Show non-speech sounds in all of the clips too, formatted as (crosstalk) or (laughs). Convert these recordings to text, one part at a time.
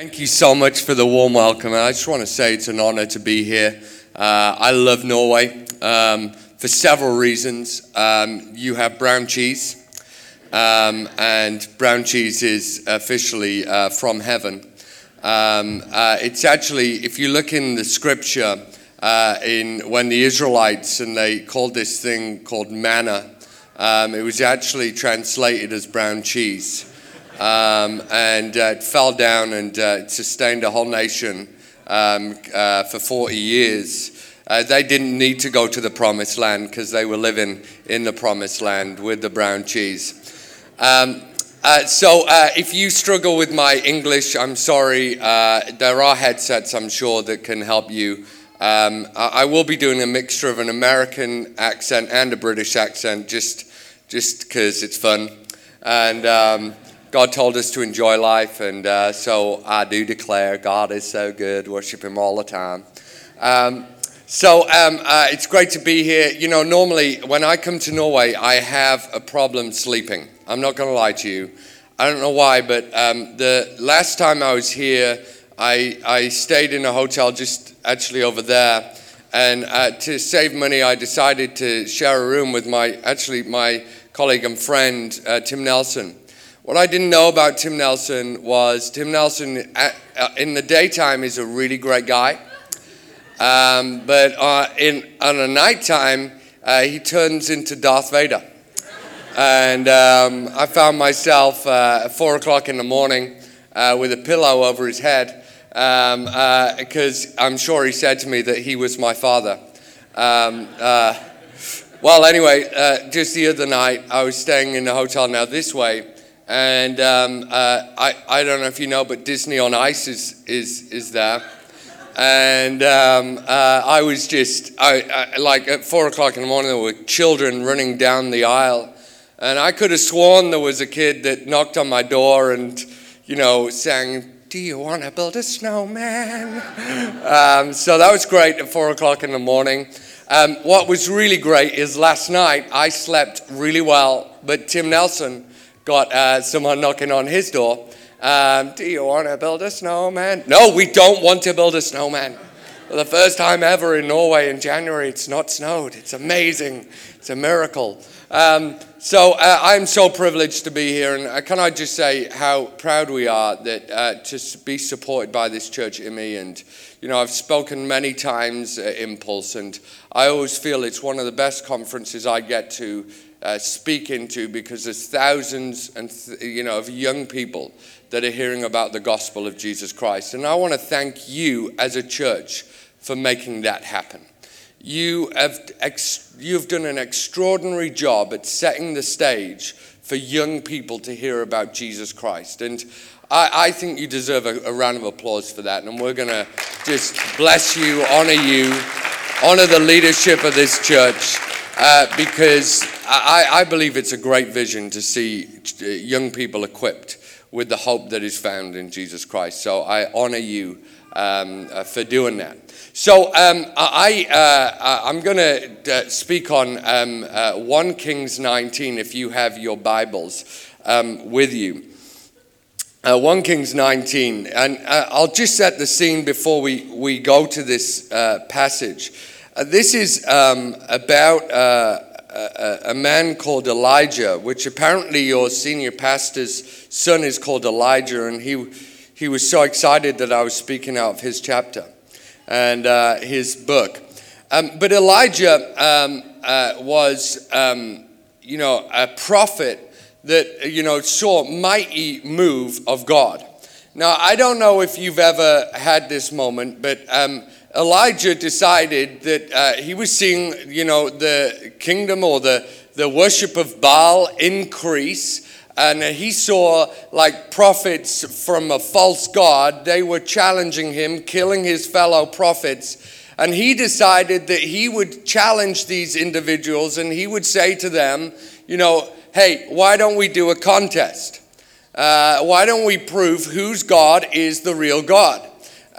Thank you so much for the warm welcome. I just want to say it's an honor to be here. Uh, I love Norway um, for several reasons. Um, you have brown cheese, um, and brown cheese is officially uh, from heaven. Um, uh, it's actually, if you look in the scripture, uh, in when the Israelites and they called this thing called manna, um, it was actually translated as brown cheese. Um, and uh, it fell down and uh, sustained a whole nation um, uh, for 40 years. Uh, they didn't need to go to the promised land because they were living in the promised land with the brown cheese. Um, uh, so, uh, if you struggle with my English, I'm sorry. there are headsets, I'm sure, that can help you. Um, I, I will be doing a mixture of an American accent and a British accent just just because it's fun. And um, God told us to enjoy life, and uh, so I do declare God is so good. Worship Him all the time. Um, so um, uh, it's great to be here. You know, normally when I come to Norway, I have a problem sleeping. I'm not going to lie to you. I don't know why, but um, the last time I was here, I, I stayed in a hotel just actually over there. And uh, to save money, I decided to share a room with my, actually, my colleague and friend, uh, Tim Nelson. What I didn't know about Tim Nelson was Tim Nelson uh, uh, in the daytime is a really great guy, um, but uh, in on a nighttime uh, he turns into Darth Vader. And um, I found myself uh, at four o'clock in the morning uh, with a pillow over his head because um, I'm sure he said to me that he was my father. Um, well, anyway, just the other night I was staying in a hotel now this way and um, uh, I, I don't know if you know, but Disney on Ice is, is, is there. And um, uh, I was just, I, I, like at four o'clock in the morning, there were children running down the aisle. And I could have sworn there was a kid that knocked on my door and, you know, sang, Do you want to build a snowman? (laughs) um, so that was great at four o'clock in the morning. Um, what was really great is last night I slept really well, but Tim Nelson, got uh, someone knocking on his door. Um, do you want to build a snowman? No, we don't want to build a snowman. For the first time ever in Norway in January, it's not snowed. It's amazing. It's a miracle. Um, so uh, I'm so privileged to be here, and uh, can I just say how proud we are that uh, to be supported by this church, IMI, and you know I've spoken many times at Impulse, and I always feel it's one of the best conferences I get to uh, speak into because there's thousands and th- you know of young people that are hearing about the gospel of Jesus Christ. And I want to thank you as a church for making that happen. You have ex- you've done an extraordinary job at setting the stage for young people to hear about Jesus Christ. And I, I think you deserve a, a round of applause for that. And we're going to just bless you, honor you, honor the leadership of this church. Uh, because I, I, believe it's a great vision to see uh, young people equipped with the hope that is found in Jesus Christ. So I honor you um, uh, for doing that. So um, I, uh, I'm going to uh, speak on um, 1 Kings 19 if you have your Bibles um, with you. 1 Kings 19. And I'll just set the scene before we, we go to this passage. Uh, this is um, about uh, a, a, man called Elijah, which apparently your senior pastor's son is called Elijah, and he, he was so excited that I was speaking out of his chapter and uh, his book. Um, but Elijah um, uh, was, um, you know, a prophet that, you know, saw mighty move of God. Now, I don't know if you've ever had this moment, but um, Elijah decided that uh, he was seeing, you know, the kingdom or the, the worship of Baal increase. And he saw like prophets from a false god. They were challenging him, killing his fellow prophets. And he decided that he would challenge these individuals and he would say to them, you know, hey, why don't we do a contest? Uh, why don't we prove whose God is the real God?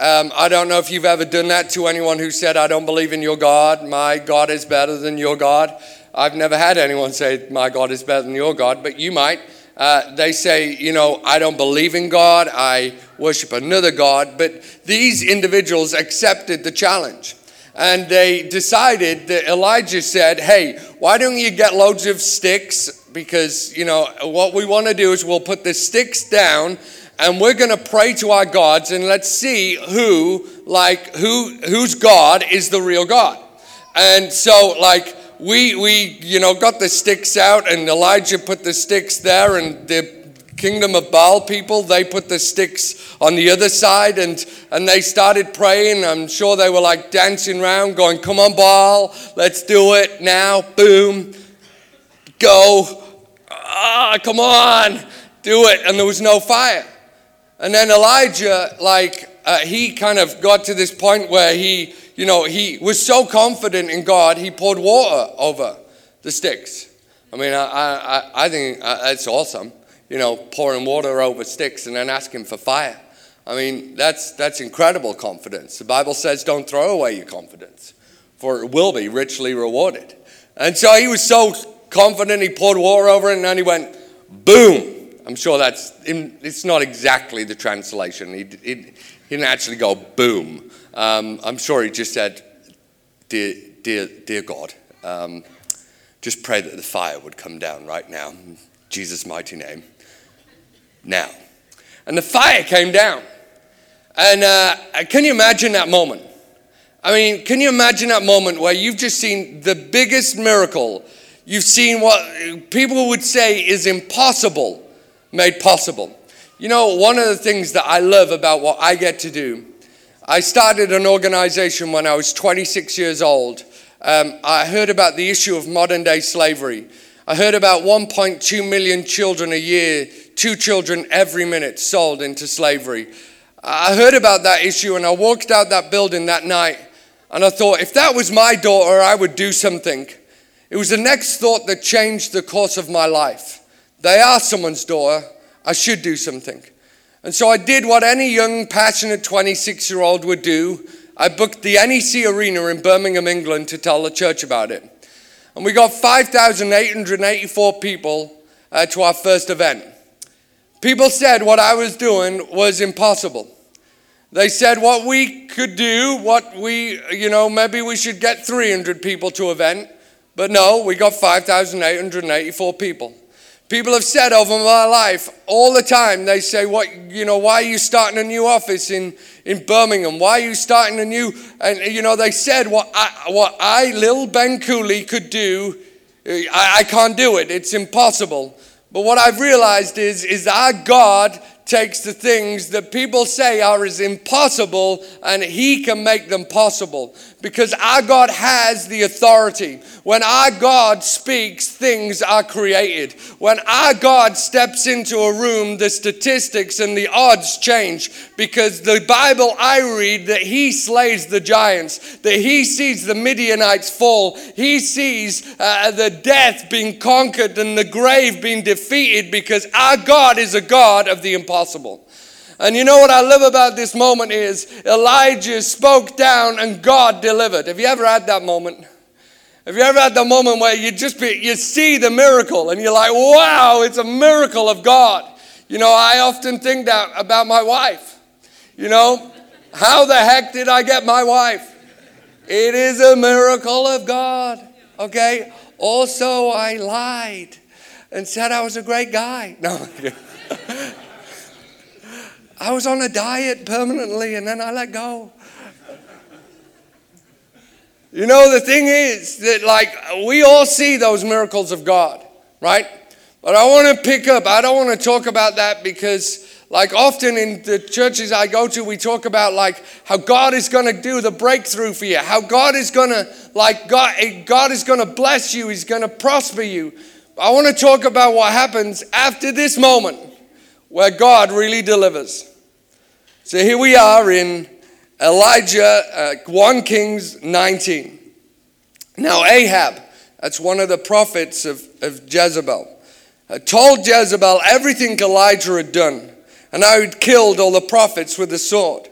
Um, I don't know if you've ever done that to anyone who said, I don't believe in your God. My God is better than your God. I've never had anyone say, My God is better than your God, but you might. uh, they say, you know, I don't believe in God, I worship another God. But these individuals accepted the challenge. And they decided that Elijah said, hey, why don't you get loads of sticks? Because, you know, what we want to do is we'll put the sticks down and we're going to pray to our gods and let's see who, like, who, whose God is the real God. And so, like, we, we, you know, got the sticks out, and Elijah put the sticks there, and the kingdom of Baal people, they put the sticks on the other side, and, and they started praying. I'm sure they were like dancing around, going, Come on, Baal, let's do it now. Boom, go. Ah, come on, do it. And there was no fire. And then Elijah, like, uh, he kind of got to this point where he, you know, he was so confident in God, he poured water over the sticks. I mean, I, I, I think uh, that's awesome, you know, pouring water over sticks and then asking for fire. I mean, that's, that's incredible confidence. The Bible says, don't throw away your confidence, for it will be richly rewarded. And so he was so confident, he poured water over it, and then he went, boom. I'm sure that's, it's not exactly the translation. He, he, he didn't actually go boom. Um, I'm sure he just said, Dear, dear, dear God, um, just pray that the fire would come down right now. In Jesus' mighty name. Now. And the fire came down. And uh, can you imagine that moment? I mean, can you imagine that moment where you've just seen the biggest miracle? You've seen what people would say is impossible made possible. You know, one of the things that I love about what I get to do I started an organization when I was 26 years old. Um, I heard about the issue of modern day slavery. I heard about 1.2 million children a year, two children every minute sold into slavery. I heard about that issue and I walked out that building that night and I thought, if that was my daughter, I would do something. It was the next thought that changed the course of my life. They are someone's daughter. I should do something. And so I did what any young, passionate 26 year old would do. I booked the NEC Arena in Birmingham, England to tell the church about it. And we got 5,884 people uh, to our first event. People said what I was doing was impossible. They said what we could do, what we, you know, maybe we should get 300 people to event. But no, we got 5,884 people. People have said over my life all the time, they say, What, you know, why are you starting a new office in, in Birmingham? Why are you starting a new, and, you know, they said what I, what I little Ben Cooley, could do, I, I can't do it. It's impossible. But what I've realized is, is our God takes the things that people say are as impossible and he can make them possible because our God has the authority. When our God speaks, things are created. When our God steps into a room, the statistics and the odds change because the Bible I read that he slays the giants, that he sees the Midianites fall, he sees uh, the death being conquered and the grave being defeated because our God is a God of the impossible. And you know what I love about this moment is Elijah spoke down and God delivered. Have you ever had that moment? Have you ever had the moment where you just be, you see the miracle and you're like, wow, it's a miracle of God. You know, I often think that about my wife. You know, how the heck did I get my wife? It is a miracle of God. Okay? Also, I lied and said I was a great guy. (laughs) No. I was on a diet permanently and then I let go. You know, the thing is that, like, we all see those miracles of God, right? But I want to pick up, I don't want to talk about that because, like, often in the churches I go to, we talk about, like, how God is going to do the breakthrough for you, how God is going to, like, God, eh, God is going to bless you, He's going to prosper you. I want to talk about what happens after this moment where God really delivers. So here we are in Elijah, uh, 1 Kings 19. Now, Ahab, that's one of the prophets of, of Jezebel, uh, told Jezebel everything Elijah had done and how he'd killed all the prophets with the sword.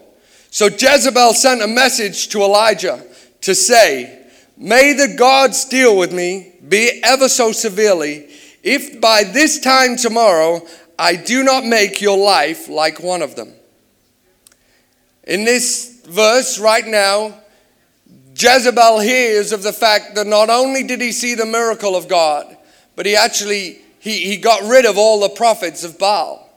So Jezebel sent a message to Elijah to say, May the gods deal with me, be ever so severely, if by this time tomorrow I do not make your life like one of them. In this verse right now, Jezebel hears of the fact that not only did he see the miracle of God, but he actually he, he got rid of all the prophets of Baal.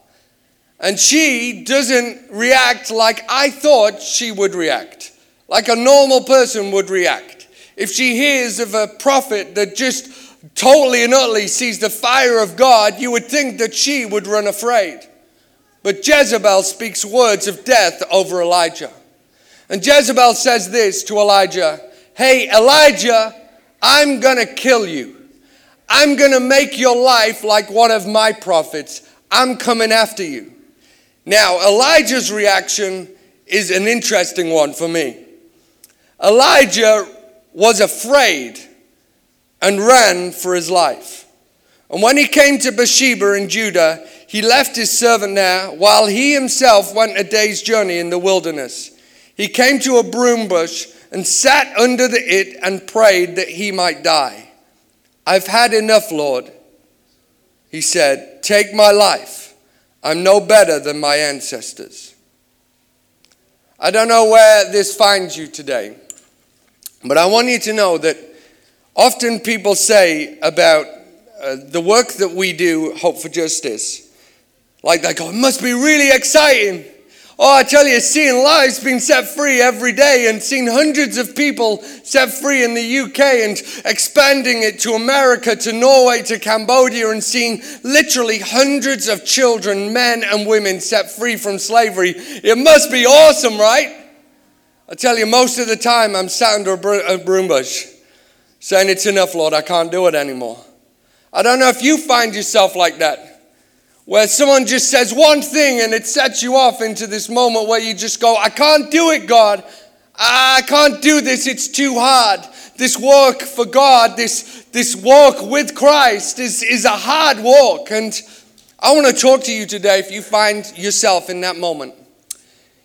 And she doesn't react like I thought she would react, like a normal person would react. If she hears of a prophet that just totally and utterly sees the fire of God, you would think that she would run afraid. But Jezebel speaks words of death over Elijah. And Jezebel says this to Elijah Hey, Elijah, I'm going to kill you. I'm going to make your life like one of my prophets. I'm coming after you. Now, Elijah's reaction is an interesting one for me. Elijah was afraid and ran for his life. And when he came to Beersheba in Judah, he left his servant there while he himself went a day's journey in the wilderness. He came to a broom bush and sat under the it and prayed that he might die. I've had enough, Lord. He said, Take my life. I'm no better than my ancestors. I don't know where this finds you today, but I want you to know that often people say about uh, the work that we do, Hope for Justice, like they go, it must be really exciting. Oh, I tell you, seeing lives being set free every day and seeing hundreds of people set free in the UK and expanding it to America, to Norway, to Cambodia, and seeing literally hundreds of children, men and women set free from slavery. It must be awesome, right? I tell you, most of the time I'm sat under a broom bush saying, It's enough, Lord, I can't do it anymore. I don't know if you find yourself like that where someone just says one thing and it sets you off into this moment where you just go, I can't do it, God. I can't do this. It's too hard. This work for God, this, this walk with Christ is, is a hard walk. And I want to talk to you today if you find yourself in that moment.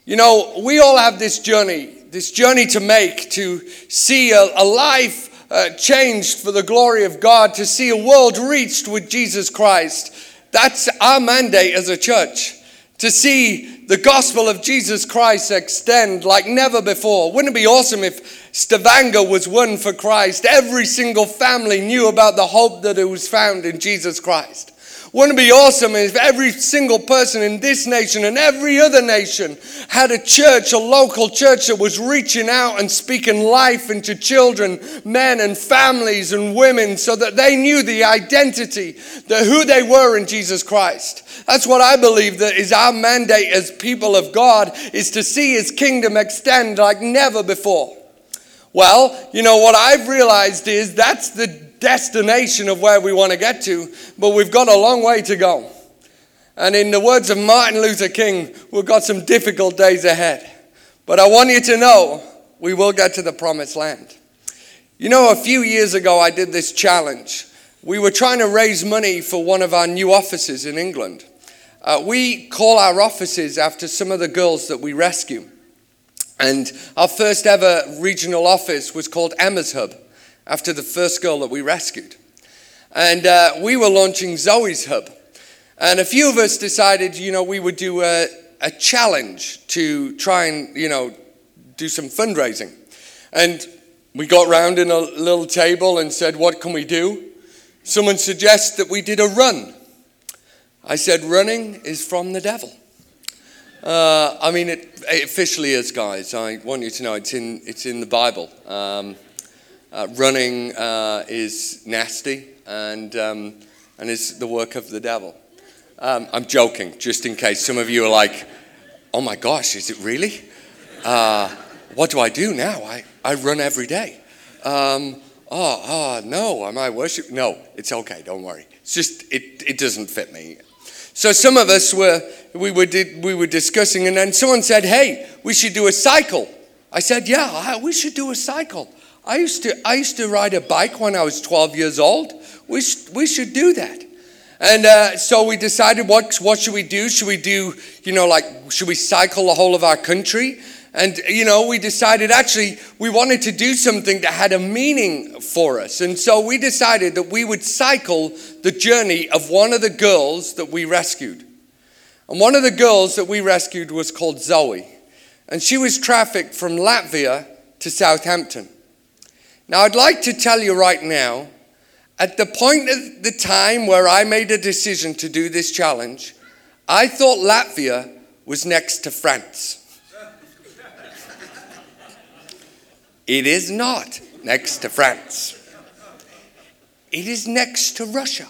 You know, we all have this journey, this journey to make to see a, a life uh, changed for the glory of God, to see a world reached with Jesus Christ. That's our mandate as a church to see the gospel of Jesus Christ extend like never before. Wouldn't it be awesome if Stavanger was one for Christ? Every single family knew about the hope that it was found in Jesus Christ. Wouldn't it be awesome if every single person in this nation and every other nation had a church, a local church that was reaching out and speaking life into children, men, and families and women so that they knew the identity, that who they were in Jesus Christ? That's what I believe that is our mandate as people of God is to see his kingdom extend like never before. Well, you know what I've realized is that's the destination of where we want to get to, but we've got a long way to go. And in the words of Martin Luther King, we've got some difficult days ahead. But I want you to know we will get to the promised land. You know, a few years ago, I did this challenge. We were trying to raise money for one of our new offices in England. Uh, we call our offices after some of the girls that we rescue. And our first ever regional office was called Emma's Hub after the first girl that we rescued. And uh, we were launching Zoe's Hub. And a few of us decided, you know, we would do a, a challenge to try and, you know, do some fundraising. And we got round in a little table and said, what can we do? Someone suggests that we did a run. I said, running is from the devil. Uh, I mean, it, it, officially is, guys. I want you to know it's in, it's in the Bible. Um, uh, running uh, is nasty and, um, and is the work of the devil. Um, I'm joking, just in case some of you are like, oh my gosh, is it really? Uh, what do I do now? I, I run every day. Um, oh, oh, no, am I worship? No, it's okay, don't worry. It's just, it, it doesn't fit me. So some of us were, we were, did, we were discussing, and then someone said, hey, we should do a cycle. I said, yeah, we should do a cycle. I used to, I used to ride a bike when I was 12 years old. We, sh- we should do that. And uh, so we decided what, what should we do? Should we do, you know, like, should we cycle the whole of our country? And, you know, we decided actually we wanted to do something that had a meaning for us. And so we decided that we would cycle the journey of one of the girls that we rescued. And one of the girls that we rescued was called Zoe. And she was trafficked from Latvia to Southampton. Now, I'd like to tell you right now, at the point of the time where I made a decision to do this challenge, I thought Latvia was next to France. It is not next to France. It is next to Russia.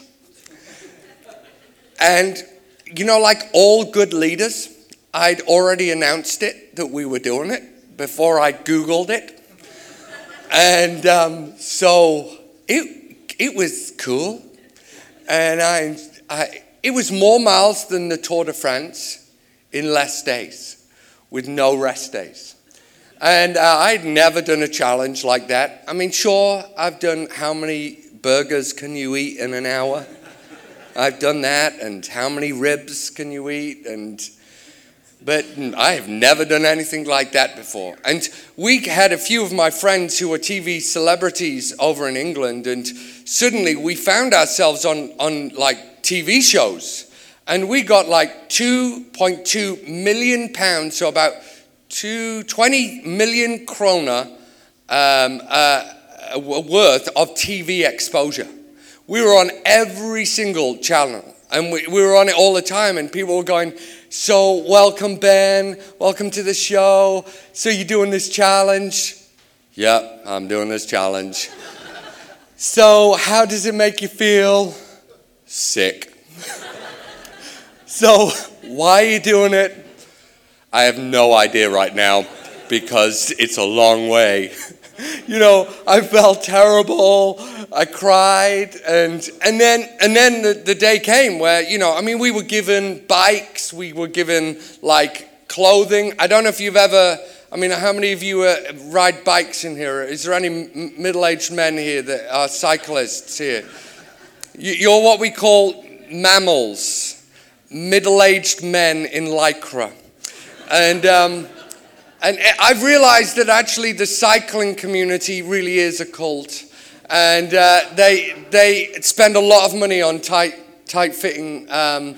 And, you know, like all good leaders, I'd already announced it that we were doing it before I Googled it. And um, so it, it was cool. And I, I, it was more miles than the Tour de France in less days with no rest days. And uh, I'd never done a challenge like that. I mean, sure, I've done how many burgers can you eat in an hour? I've done that, and how many ribs can you eat? And but I have never done anything like that before. And we had a few of my friends who were TV celebrities over in England, and suddenly we found ourselves on, on like TV shows. And we got like 2.2 million pounds, so about to 20 million krona um, uh, worth of TV exposure. We were on every single channel and we, we were on it all the time, and people were going, So, welcome, Ben. Welcome to the show. So, you're doing this challenge? Yep, I'm doing this challenge. (laughs) so, how does it make you feel? Sick. (laughs) so, why are you doing it? I have no idea right now because it's a long way. (laughs) you know, I felt terrible. I cried, and and then and then the, the day came where you know, I mean, we were given bikes, we were given like clothing. I don't know if you've ever. I mean, how many of you uh, ride bikes in here? Is there any m- middle-aged men here that are cyclists here? You're what we call mammals, middle-aged men in lycra. And, um, and I've realized that actually the cycling community really is a cult. And uh, they, they spend a lot of money on tight, tight fitting. Um,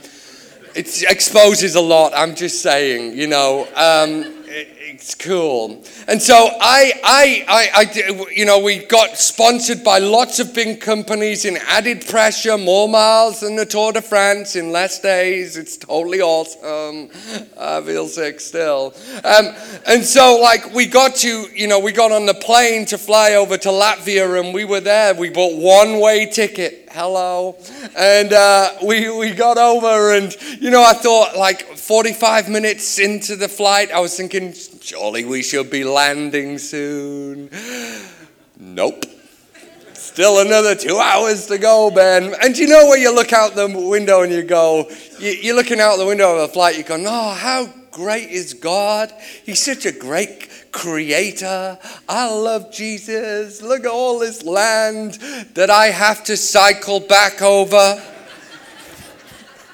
it exposes a lot, I'm just saying, you know. Um, it's cool. And so I, I, I, I, you know, we got sponsored by lots of big companies in added pressure, more miles than the Tour de France in less days. It's totally awesome. I feel sick still. Um, and so, like, we got to, you know, we got on the plane to fly over to Latvia, and we were there. We bought one way ticket hello. And uh, we, we got over, and, you know, I thought like 45 minutes into the flight, I was thinking, surely we should be landing soon. Nope. Still another two hours to go, Ben. And you know where you look out the window and you go, you're looking out the window of a flight, you go, oh, how great is God? He's such a great creator. I love Jesus. Look at all this land that I have to cycle back over.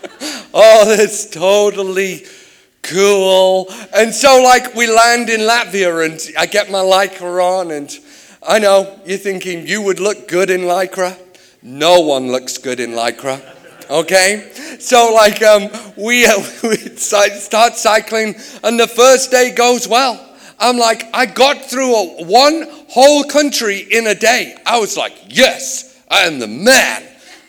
(laughs) oh, that's totally cool. And so, like, we land in Latvia and I get my Lycra on, and I know you're thinking you would look good in Lycra. No one looks good in Lycra. Okay? So, like, um, we, (laughs) we start cycling, and the first day goes well. I'm like, I got through a, one whole country in a day. I was like, yes, I am the man.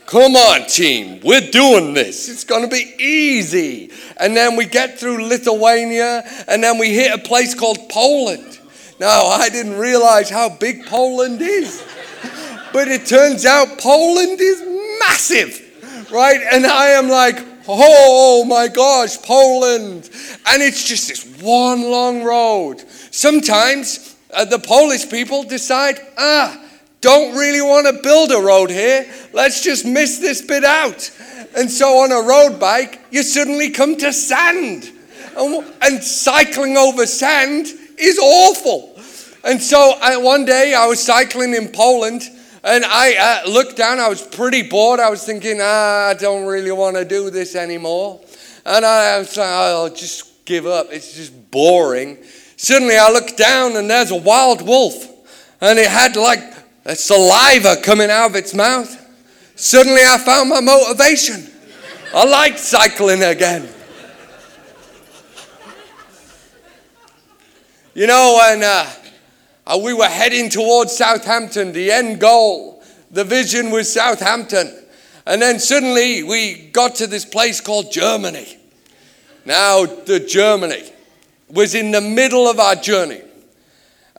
Come on, team, we're doing this. It's going to be easy. And then we get through Lithuania, and then we hit a place called Poland. Now, I didn't realize how big Poland is, (laughs) but it turns out Poland is massive, right? And I am like, oh my gosh, Poland. And it's just this one long road. Sometimes uh, the Polish people decide, ah, don't really want to build a road here. Let's just miss this bit out. And so on a road bike, you suddenly come to sand. And, and cycling over sand is awful. And so I, one day I was cycling in Poland and I uh, looked down. I was pretty bored. I was thinking, ah, I don't really want to do this anymore. And I was like, I'll just give up. It's just boring. Suddenly I look down and there's a wild wolf, and it had like a saliva coming out of its mouth. Suddenly I found my motivation. I like cycling again. You know, when uh, uh, we were heading towards Southampton, the end goal, the vision was Southampton. And then suddenly we got to this place called Germany. Now, the Germany was in the middle of our journey.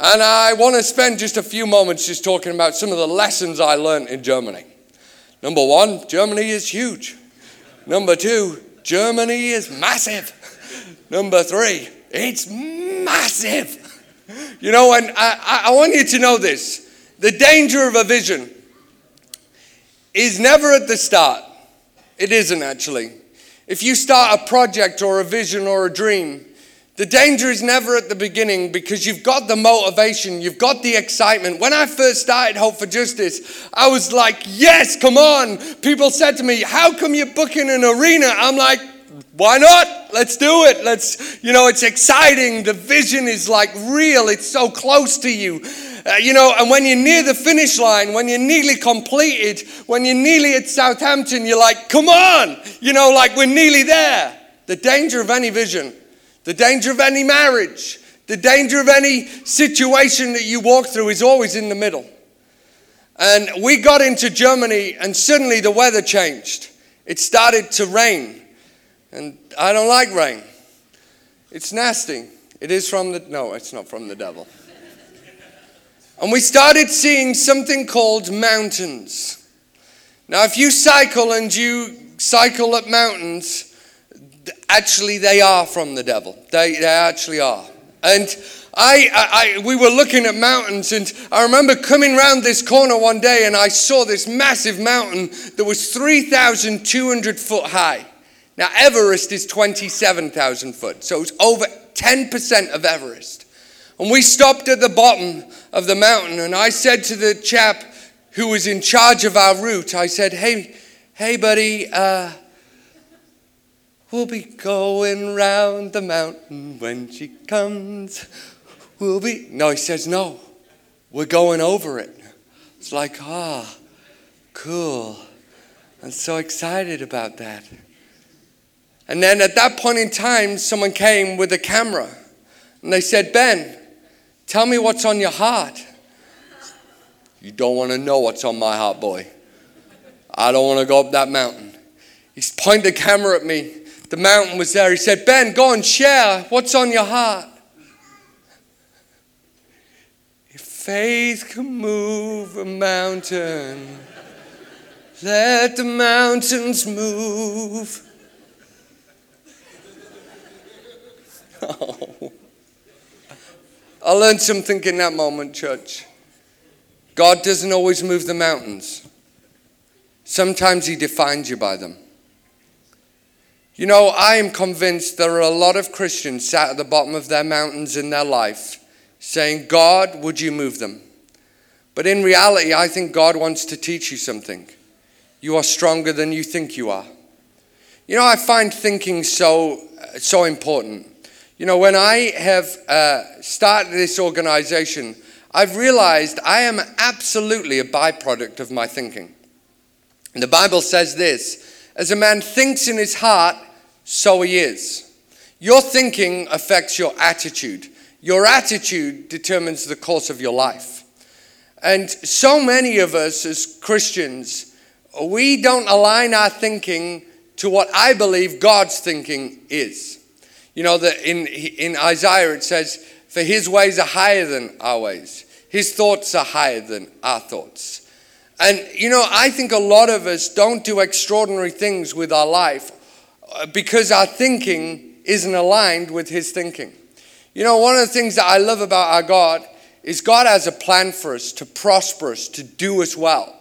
And I want to spend just a few moments just talking about some of the lessons I learned in Germany. Number one, Germany is huge. Number two, Germany is massive. Number three, it's massive. You know, and I, I want you to know this the danger of a vision is never at the start. It isn't actually. If you start a project or a vision or a dream, the danger is never at the beginning because you've got the motivation, you've got the excitement. When I first started Hope for Justice, I was like, yes, come on. People said to me, how come you're booking an arena? I'm like, why not? Let's do it. Let's, you know, it's exciting. The vision is like real, it's so close to you. Uh, you know, and when you're near the finish line, when you're nearly completed, when you're nearly at Southampton, you're like, come on, you know, like we're nearly there. The danger of any vision, the danger of any marriage, the danger of any situation that you walk through is always in the middle. And we got into Germany, and suddenly the weather changed. It started to rain. And I don't like rain. It's nasty. It is from the, no, it's not from the devil. And we started seeing something called mountains. Now, if you cycle and you cycle up mountains, actually they are from the devil. They, they actually are. And I, I, we were looking at mountains, and I remember coming round this corner one day and I saw this massive mountain that was 3,200 foot high. Now, Everest is 27,000 foot, so it's over 10% of Everest. And we stopped at the bottom of the mountain, and I said to the chap who was in charge of our route, I said, Hey, hey, buddy, uh, we'll be going round the mountain when she comes. We'll be. No, he says, No, we're going over it. It's like, ah, oh, cool. I'm so excited about that. And then at that point in time, someone came with a camera and they said, Ben, tell me what's on your heart. You don't want to know what's on my heart, boy. I don't want to go up that mountain. He's pointed the camera at me. The mountain was there. He said, Ben, go and share what's on your heart. If faith can move a mountain, let the mountains move. (laughs) Oh. I learned something in that moment, church. God doesn't always move the mountains, sometimes He defines you by them. You know, I am convinced there are a lot of Christians sat at the bottom of their mountains in their life saying, God, would you move them? But in reality, I think God wants to teach you something. You are stronger than you think you are. You know, I find thinking so, so important. You know, when I have uh, started this organization, I've realized I am absolutely a byproduct of my thinking. And the Bible says this as a man thinks in his heart, so he is. Your thinking affects your attitude. Your attitude determines the course of your life. And so many of us as Christians, we don't align our thinking to what I believe God's thinking is. You know, that in, in Isaiah it says, For his ways are higher than our ways, his thoughts are higher than our thoughts. And, you know, I think a lot of us don't do extraordinary things with our life Uh, because our thinking isn't aligned with his thinking. You know, one of the things that I love about our God is God has a plan for us to prosper us, to do us well.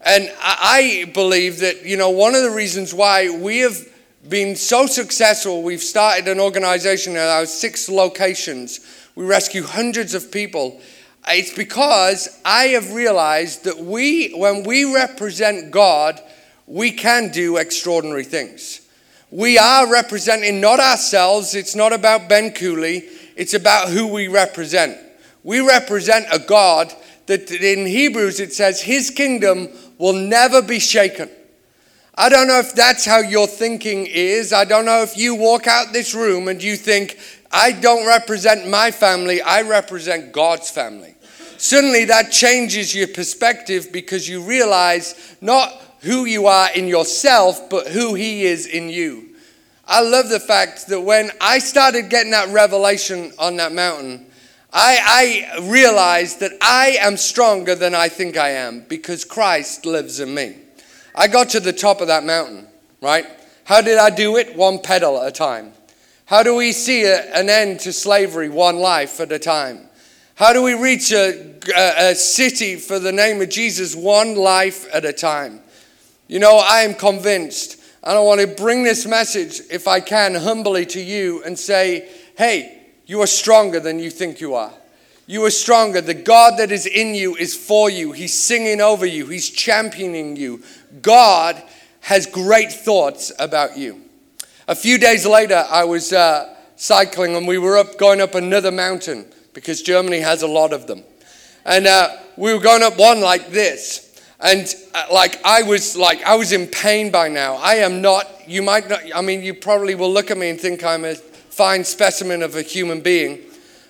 And I believe that, you know, one of the reasons why we have been so successful, we've started an organization at our six locations. We rescue hundreds of people. It's because I have realized that we, when we represent God, we can do extraordinary things. We are representing not ourselves, it's not about Ben Cooley, it's about who we represent. We represent a God that in Hebrews it says his kingdom will never be shaken. I don't know if that's how your thinking is. I don't know if you walk out this room and you think, I don't represent my family, I represent God's family. Suddenly that changes your perspective because you realize not who you are in yourself, but who He is in you. I love the fact that when I started getting that revelation on that mountain, I, I realized that I am stronger than I think I am because Christ lives in me. I got to the top of that mountain, right? How did I do it? One pedal at a time. How do we see a, an end to slavery one life at a time? How do we reach a, a, a city for the name of Jesus one life at a time? You know, I am convinced, and I want to bring this message, if I can, humbly to you and say, hey, you are stronger than you think you are. You are stronger. The God that is in you is for you. He's singing over you, He's championing you. God has great thoughts about you. A few days later, I was uh, cycling and we were up going up another mountain because Germany has a lot of them. And uh, we were going up one like this. And uh, like I was like I was in pain by now. I am not. You might not. I mean, you probably will look at me and think I'm a fine specimen of a human being.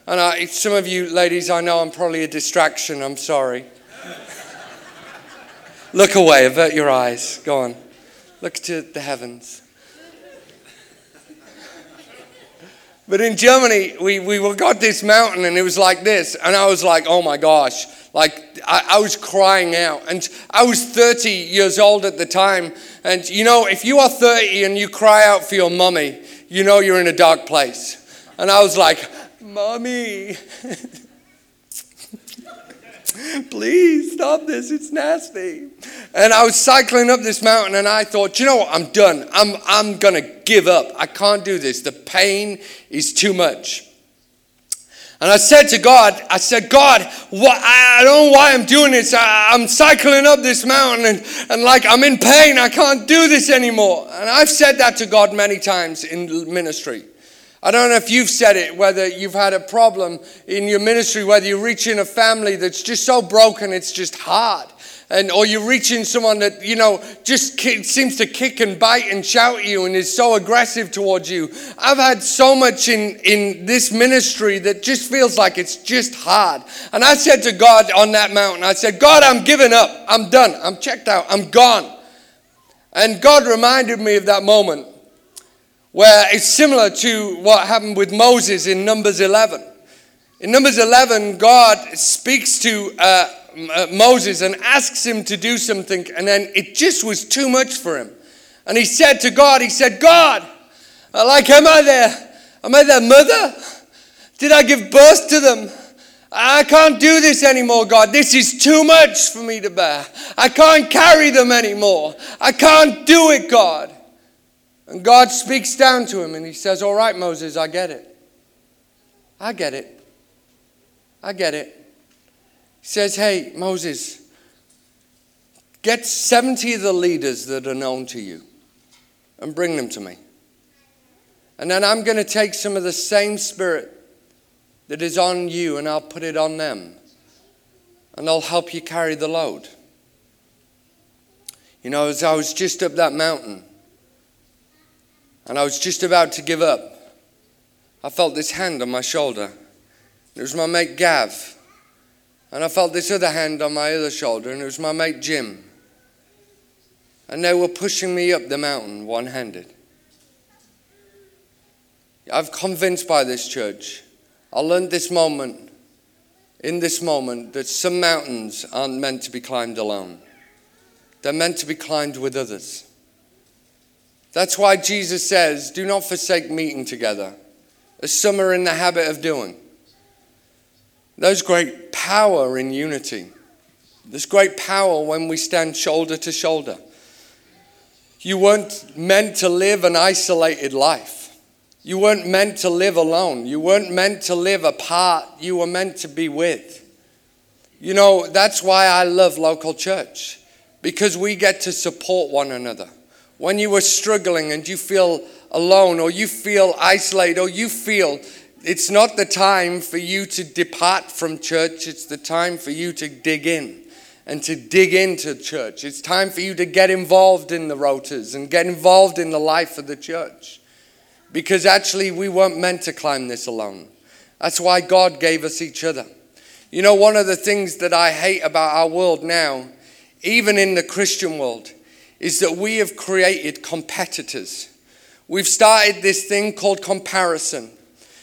And I, some of you ladies, I know I'm probably a distraction. I'm sorry. (laughs) look away. Avert your eyes. Go on. Look to the heavens. But in Germany, we, we got this mountain and it was like this. And I was like, oh my gosh. Like, I, I was crying out. And I was 30 years old at the time. And you know, if you are 30 and you cry out for your mummy, you know you're in a dark place. And I was like, Mommy, (laughs) please stop this. It's nasty. And I was cycling up this mountain and I thought, you know what? I'm done. I'm, I'm going to give up. I can't do this. The pain is too much. And I said to God, I said, God, what, I don't know why I'm doing this. I, am cycling up this mountain and, and like I'm in pain. I can't do this anymore. And I've said that to God many times in ministry. I don't know if you've said it, whether you've had a problem in your ministry, whether you're reaching a family that's just so broken, it's just hard. And, or you're reaching someone that, you know, just seems to kick and bite and shout at you and is so aggressive towards you. I've had so much in, in this ministry that just feels like it's just hard. And I said to God on that mountain, I said, God, I'm giving up. I'm done. I'm checked out. I'm gone. And God reminded me of that moment where it's similar to what happened with Moses in Numbers 11. In Numbers 11, God speaks to uh, uh, Moses and asks him to do something, and then it just was too much for him. And he said to God, He said, God, uh, like, am I there? Am I their mother? Did I give birth to them? I can't do this anymore, God. This is too much for me to bear. I can't carry them anymore. I can't do it, God. And God speaks down to him and he says, All right, Moses, I get it. I get it. I get it. He says, Hey, Moses, get 70 of the leaders that are known to you and bring them to me. And then I'm going to take some of the same spirit that is on you and I'll put it on them. And I'll help you carry the load. You know, as I was just up that mountain, and I was just about to give up. I felt this hand on my shoulder. It was my mate Gav. And I felt this other hand on my other shoulder, and it was my mate Jim. And they were pushing me up the mountain one handed. I'm convinced by this church. I learned this moment, in this moment, that some mountains aren't meant to be climbed alone, they're meant to be climbed with others. That's why Jesus says, Do not forsake meeting together, as some are in the habit of doing. There's great power in unity. There's great power when we stand shoulder to shoulder. You weren't meant to live an isolated life. You weren't meant to live alone. You weren't meant to live apart. You were meant to be with. You know, that's why I love local church, because we get to support one another when you are struggling and you feel alone or you feel isolated or you feel It's not the time for you to depart from church, it's the time for you to dig in and to dig into church. It's time for you to get involved in the rotas and get involved in the life of the church. Because actually, we weren't meant to climb this alone. That's why God gave us each other. You know, one of the things that I hate about our world now, even in the Christian world, is that we have created competitors. We've started this thing called comparison.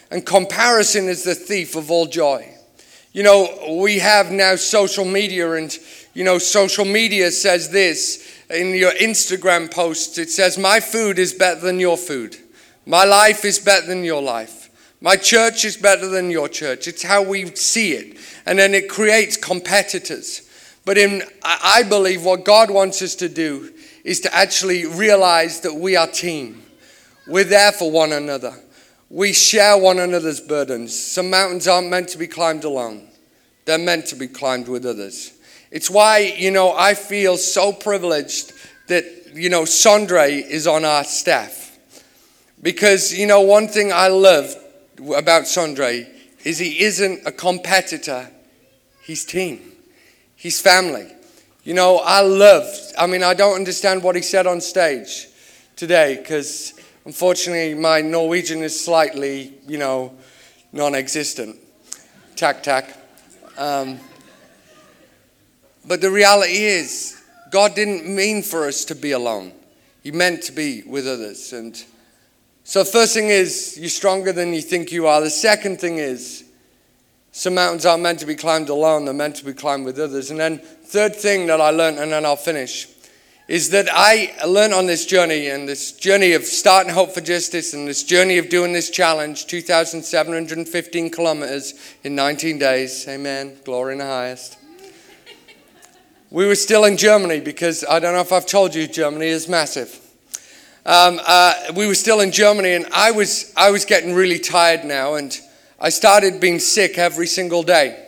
And comparison is the thief of all joy. You know, we have now social media, and, you know, social media says this in your Instagram posts it says, My food is better than your food. My life is better than your life. My church is better than your church. It's how we see it. And then it creates competitors. But in, I believe what God wants us to do is to actually realize that we are team. We're there for one another. We share one another's burdens. Some mountains aren't meant to be climbed alone, they're meant to be climbed with others. It's why, you know, I feel so privileged that, you know, Sondre is on our staff. Because, you know, one thing I love about Sondre is he isn't a competitor, he's team, he's family. You know, I love, I mean, I don't understand what he said on stage today because Unfortunately, my Norwegian is slightly, you know, non existent. Tack, tack. Um, but the reality is, God didn't mean for us to be alone. He meant to be with others. And so, first thing is, you're stronger than you think you are. The second thing is, some mountains aren't meant to be climbed alone, they're meant to be climbed with others. And then, third thing that I learned, and then I'll finish, is that I learned on this journey and this journey of starting Hope for Justice and this journey of doing this challenge 2,715 kilometers in 19 days. Amen. Glory in the highest. We were still in Germany because I don't know if I've told you, Germany is massive. Um, uh, we were still in Germany and I was, I was getting really tired now and I started being sick every single day.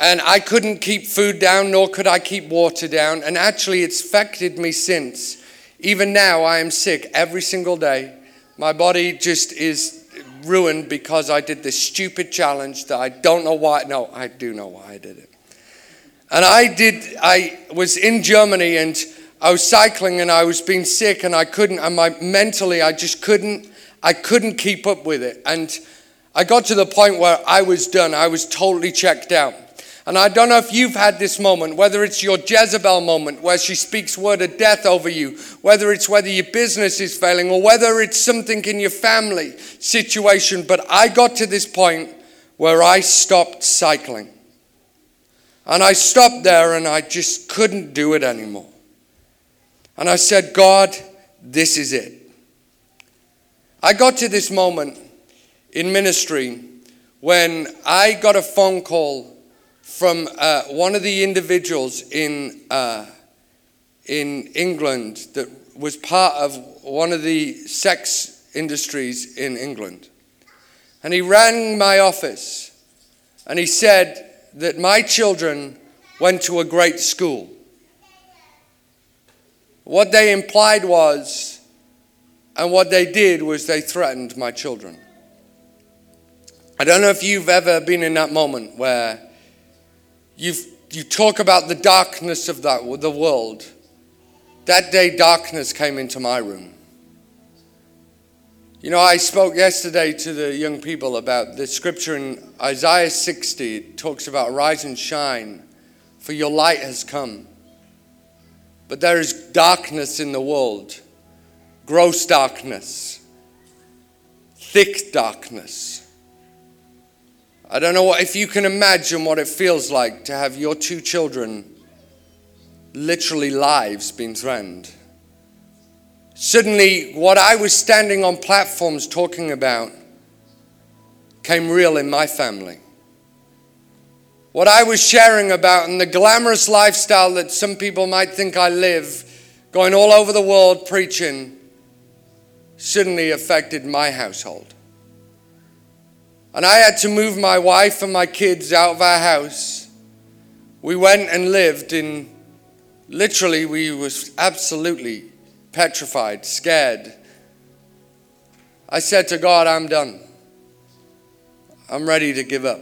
And I couldn't keep food down, nor could I keep water down. And actually, it's affected me since. Even now, I am sick every single day. My body just is ruined because I did this stupid challenge that I don't know why. No, I do know why I did it. And I did, I was in Germany and I was cycling and I was being sick and I couldn't, and my mentally, I just couldn't, I couldn't keep up with it. And I got to the point where I was done. I was totally checked out. And I don't know if you've had this moment, whether it's your Jezebel moment where she speaks word of death over you, whether it's whether your business is failing or whether it's something in your family situation. But I got to this point where I stopped cycling. And I stopped there and I just couldn't do it anymore. And I said, God, this is it. I got to this moment in ministry when I got a phone call from uh, one of the individuals in, uh, in England that was part of one of the sex industries in England. And he rang my office and he said that my children went to a great school. What they implied was, and what they did was they threatened my children. I don't know if you've ever been in that moment where You've, you talk about the darkness of that, the world. That day, darkness came into my room. You know, I spoke yesterday to the young people about the scripture in Isaiah 60. It talks about rise and shine, for your light has come. But there is darkness in the world, gross darkness, thick darkness. I don't know what, if you can imagine what it feels like to have your two children, literally lives, being threatened. Suddenly, what I was standing on platforms talking about came real in my family. What I was sharing about and the glamorous lifestyle that some people might think I live, going all over the world preaching, suddenly affected my household. And I had to move my wife and my kids out of our house. We went and lived in, literally, we was absolutely petrified, scared. I said to God, I'm done. I'm ready to give up.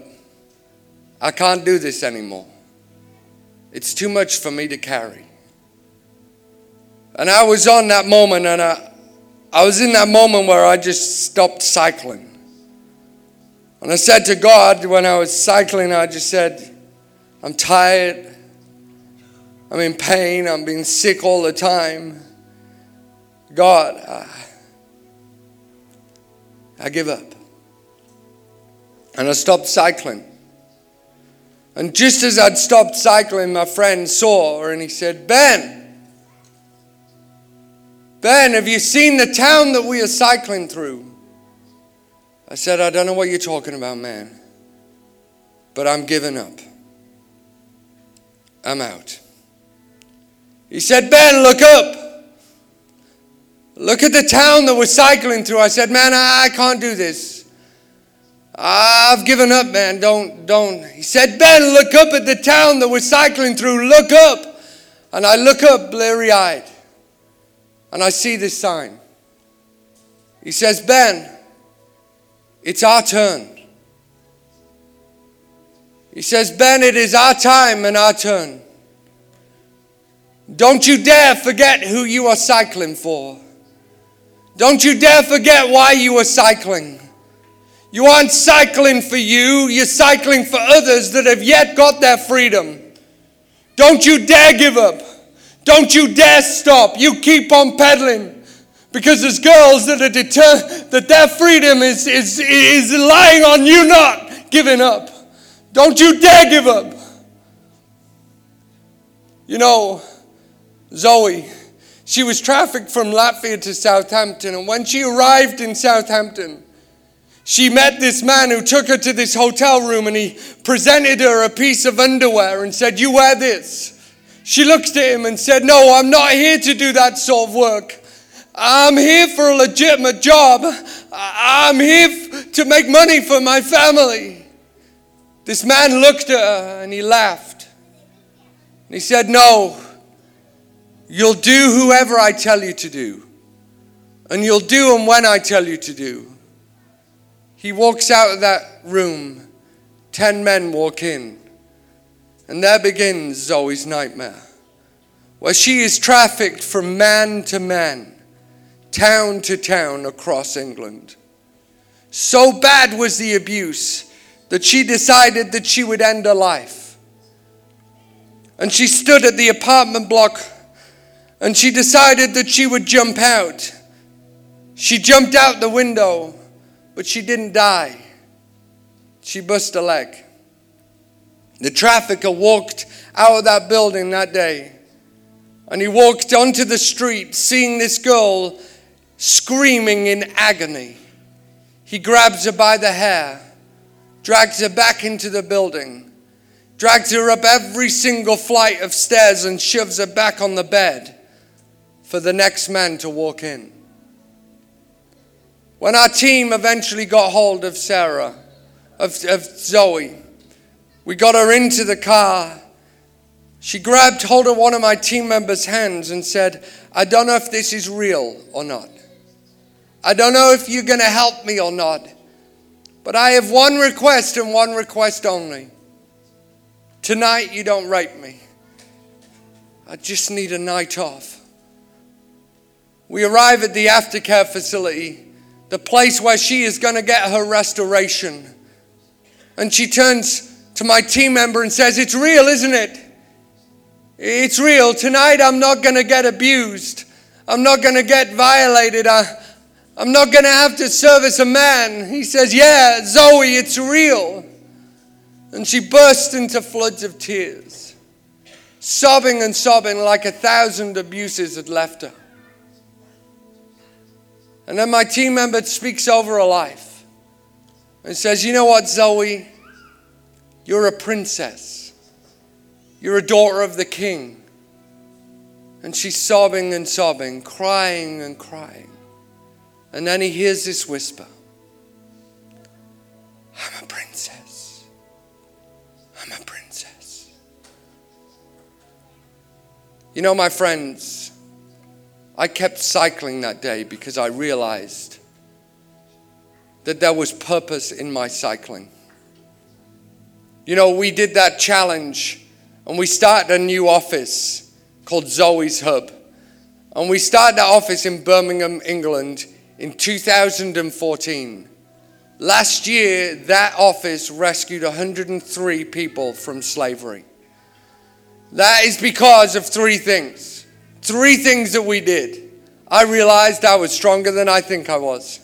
I can't do this anymore. It's too much for me to carry. And I was on that moment, and I, I was in that moment where I just stopped cycling. And I said to God when I was cycling, I just said, I'm tired. I'm in pain. I'm being sick all the time. God, I, I give up. And I stopped cycling. And just as I'd stopped cycling, my friend saw her and he said, Ben, Ben, have you seen the town that we are cycling through? I said, I don't know what you're talking about, man, but I'm giving up. I'm out. He said, Ben, look up. Look at the town that we're cycling through. I said, Man, I, I can't do this. I've given up, man. Don't, don't. He said, Ben, look up at the town that we're cycling through. Look up. And I look up, bleary eyed, and I see this sign. He says, Ben, it's our turn. He says, Ben, it is our time and our turn. Don't you dare forget who you are cycling for. Don't you dare forget why you are cycling. You aren't cycling for you, you're cycling for others that have yet got their freedom. Don't you dare give up. Don't you dare stop. You keep on pedaling. Because there's girls that are determined that their freedom is, is, is lying on you not giving up. Don't you dare give up. You know, Zoe, she was trafficked from Latvia to Southampton, and when she arrived in Southampton, she met this man who took her to this hotel room and he presented her a piece of underwear and said, You wear this. She looked at him and said, No, I'm not here to do that sort of work. I'm here for a legitimate job. I'm here to make money for my family. This man looked at her and he laughed. And he said, No, you'll do whoever I tell you to do. And you'll do them when I tell you to do. He walks out of that room. Ten men walk in. And there begins Zoe's nightmare, where she is trafficked from man to man, town to town across England. So bad was the abuse that she decided that she would end her life. And she stood at the apartment block and she decided that she would jump out. She jumped out the window but she didn't die. She bust a leg. The trafficker walked out of that building that day and he walked onto the street seeing this girl screaming in agony. He grabs her by the hair, drags her back into the building, drags her up every single flight of stairs, and shoves her back on the bed for the next man to walk in. When our team eventually got hold of Sarah, of, of Zoe, we got her into the car. She grabbed hold of one of my team members' hands and said, I don't know if this is real or not. I don't know if you're going to help me or not. But I have one request and one request only. Tonight, you don't rape me. I just need a night off. We arrive at the aftercare facility the place where she is going to get her restoration. And she turns to my team member and says, It's real, isn't it? It's real. Tonight I'm not going to get abused. I'm not going to get violated. I, I'm not going to have to service a man. He says, Yeah, Zoe, it's real. And she burst into floods of tears, sobbing and sobbing like a thousand abuses had left her. And then my team member speaks over her life and says, You know what, Zoe? You're a princess. You're a daughter of the king. And she's sobbing and sobbing, crying and crying. And then he hears this whisper I'm a princess. I'm a princess. You know, my friends, I kept cycling that day because I realized that there was purpose in my cycling. you know, we did that challenge and we started a new office called Zoe's Hub. And we started that office in Birmingham, England in 2014. Last year, that office rescued 103 people from slavery. That is because of three things. Three things that we did. I realized I was stronger than I think I was.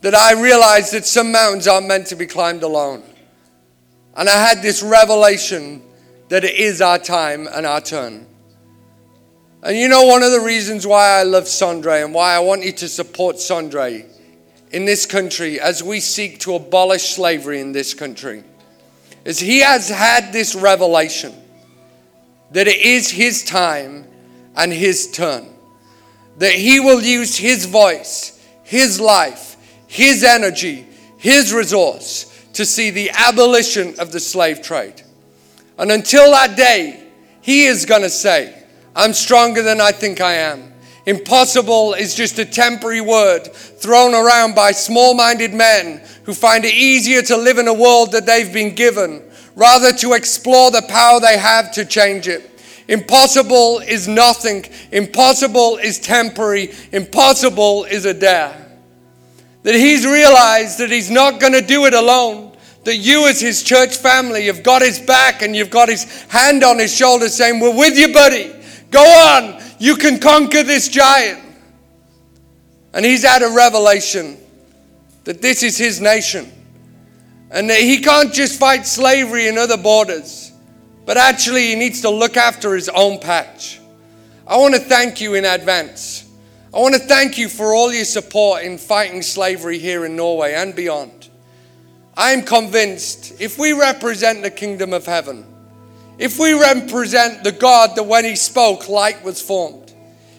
That I realized that some mountains aren't meant to be climbed alone. And I had this revelation that it is our time and our turn. And you know, one of the reasons why I love Sondre and why I want you to support Sondre in this country as we seek to abolish slavery in this country is he has had this revelation that it is his time and his turn. That he will use his voice, his life, his energy, his resource to see the abolition of the slave trade. And until that day, he is going to say, I'm stronger than I think I am. Impossible is just a temporary word thrown around by small minded men who find it easier to live in a world that they've been given rather to explore the power they have to change it. Impossible is nothing. Impossible is temporary. Impossible is a dare. That he's realized that he's not going to do it alone that you, as his church family, have got his back and you've got his hand on his shoulder saying, We're with you, buddy. Go on. You can conquer this giant. And he's had a revelation that this is his nation and that he can't just fight slavery in other borders, but actually he needs to look after his own patch. I want to thank you in advance. I want to thank you for all your support in fighting slavery here in Norway and beyond. I'm convinced if we represent the kingdom of heaven, if we represent the God that when he spoke, light was formed,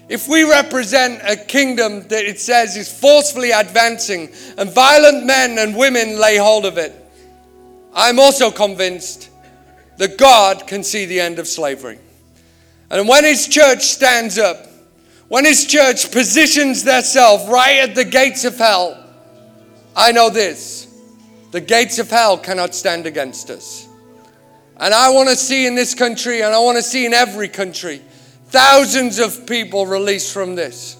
if we represent a kingdom that it says is forcefully advancing and violent men and women lay hold of it, I'm also convinced that God can see the end of slavery. And when his church stands up, when his church positions themselves right at the gates of hell, I know this the gates of hell cannot stand against us. And I want to see in this country, and I want to see in every country, thousands of people released from this.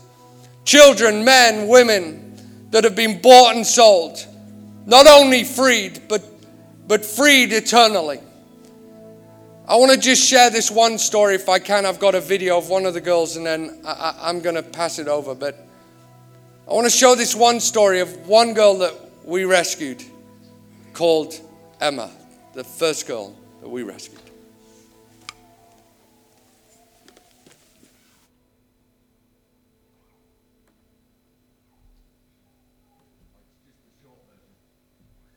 Children, men, women that have been bought and sold, not only freed, but, but freed eternally. I want to just share this one story if I can. I've got a video of one of the girls, and then I, am going to pass it over. But I want to show this one story of one girl that we rescued called Emma, the first girl that we rescued.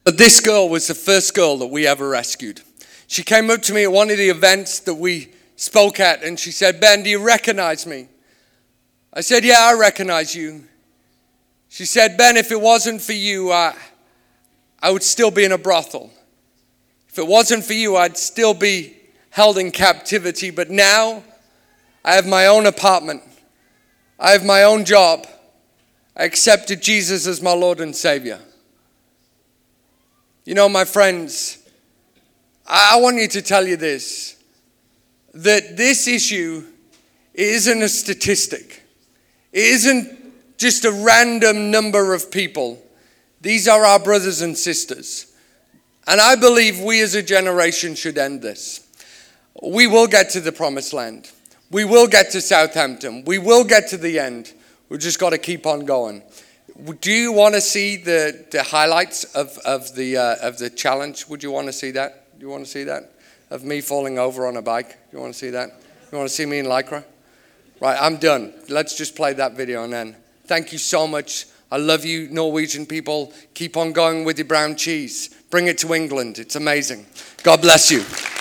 But this girl was the first girl that we ever rescued. She came up to me at one of the events that we spoke at and she said, Ben, do you recognize me? I said, Yeah, I recognize you. She said, Ben, if it wasn't for you, I, I would still be in a brothel. If it wasn't for you, I'd still be held in captivity. But now I have my own apartment, I have my own job. I accepted Jesus as my Lord and Savior. You know, my friends, I want you to tell you this that this issue isn't a statistic, it isn't just a random number of people these are our brothers and sisters. And I believe we as a generation should end this. We will get to the promised land. We will get to Southampton. We will get to the end. We've just got to keep on going. Do you want to see the, the highlights of, of, the, uh, of the challenge? Would you want to see that? Do you want to see that? Of me falling over on a bike? Do you want to see that? You want to see me in Lycra? Right, I'm done. Let's just play that video and then. Thank you so much I love you, Norwegian people. Keep on going with your brown cheese. Bring it to England. It's amazing. God bless you.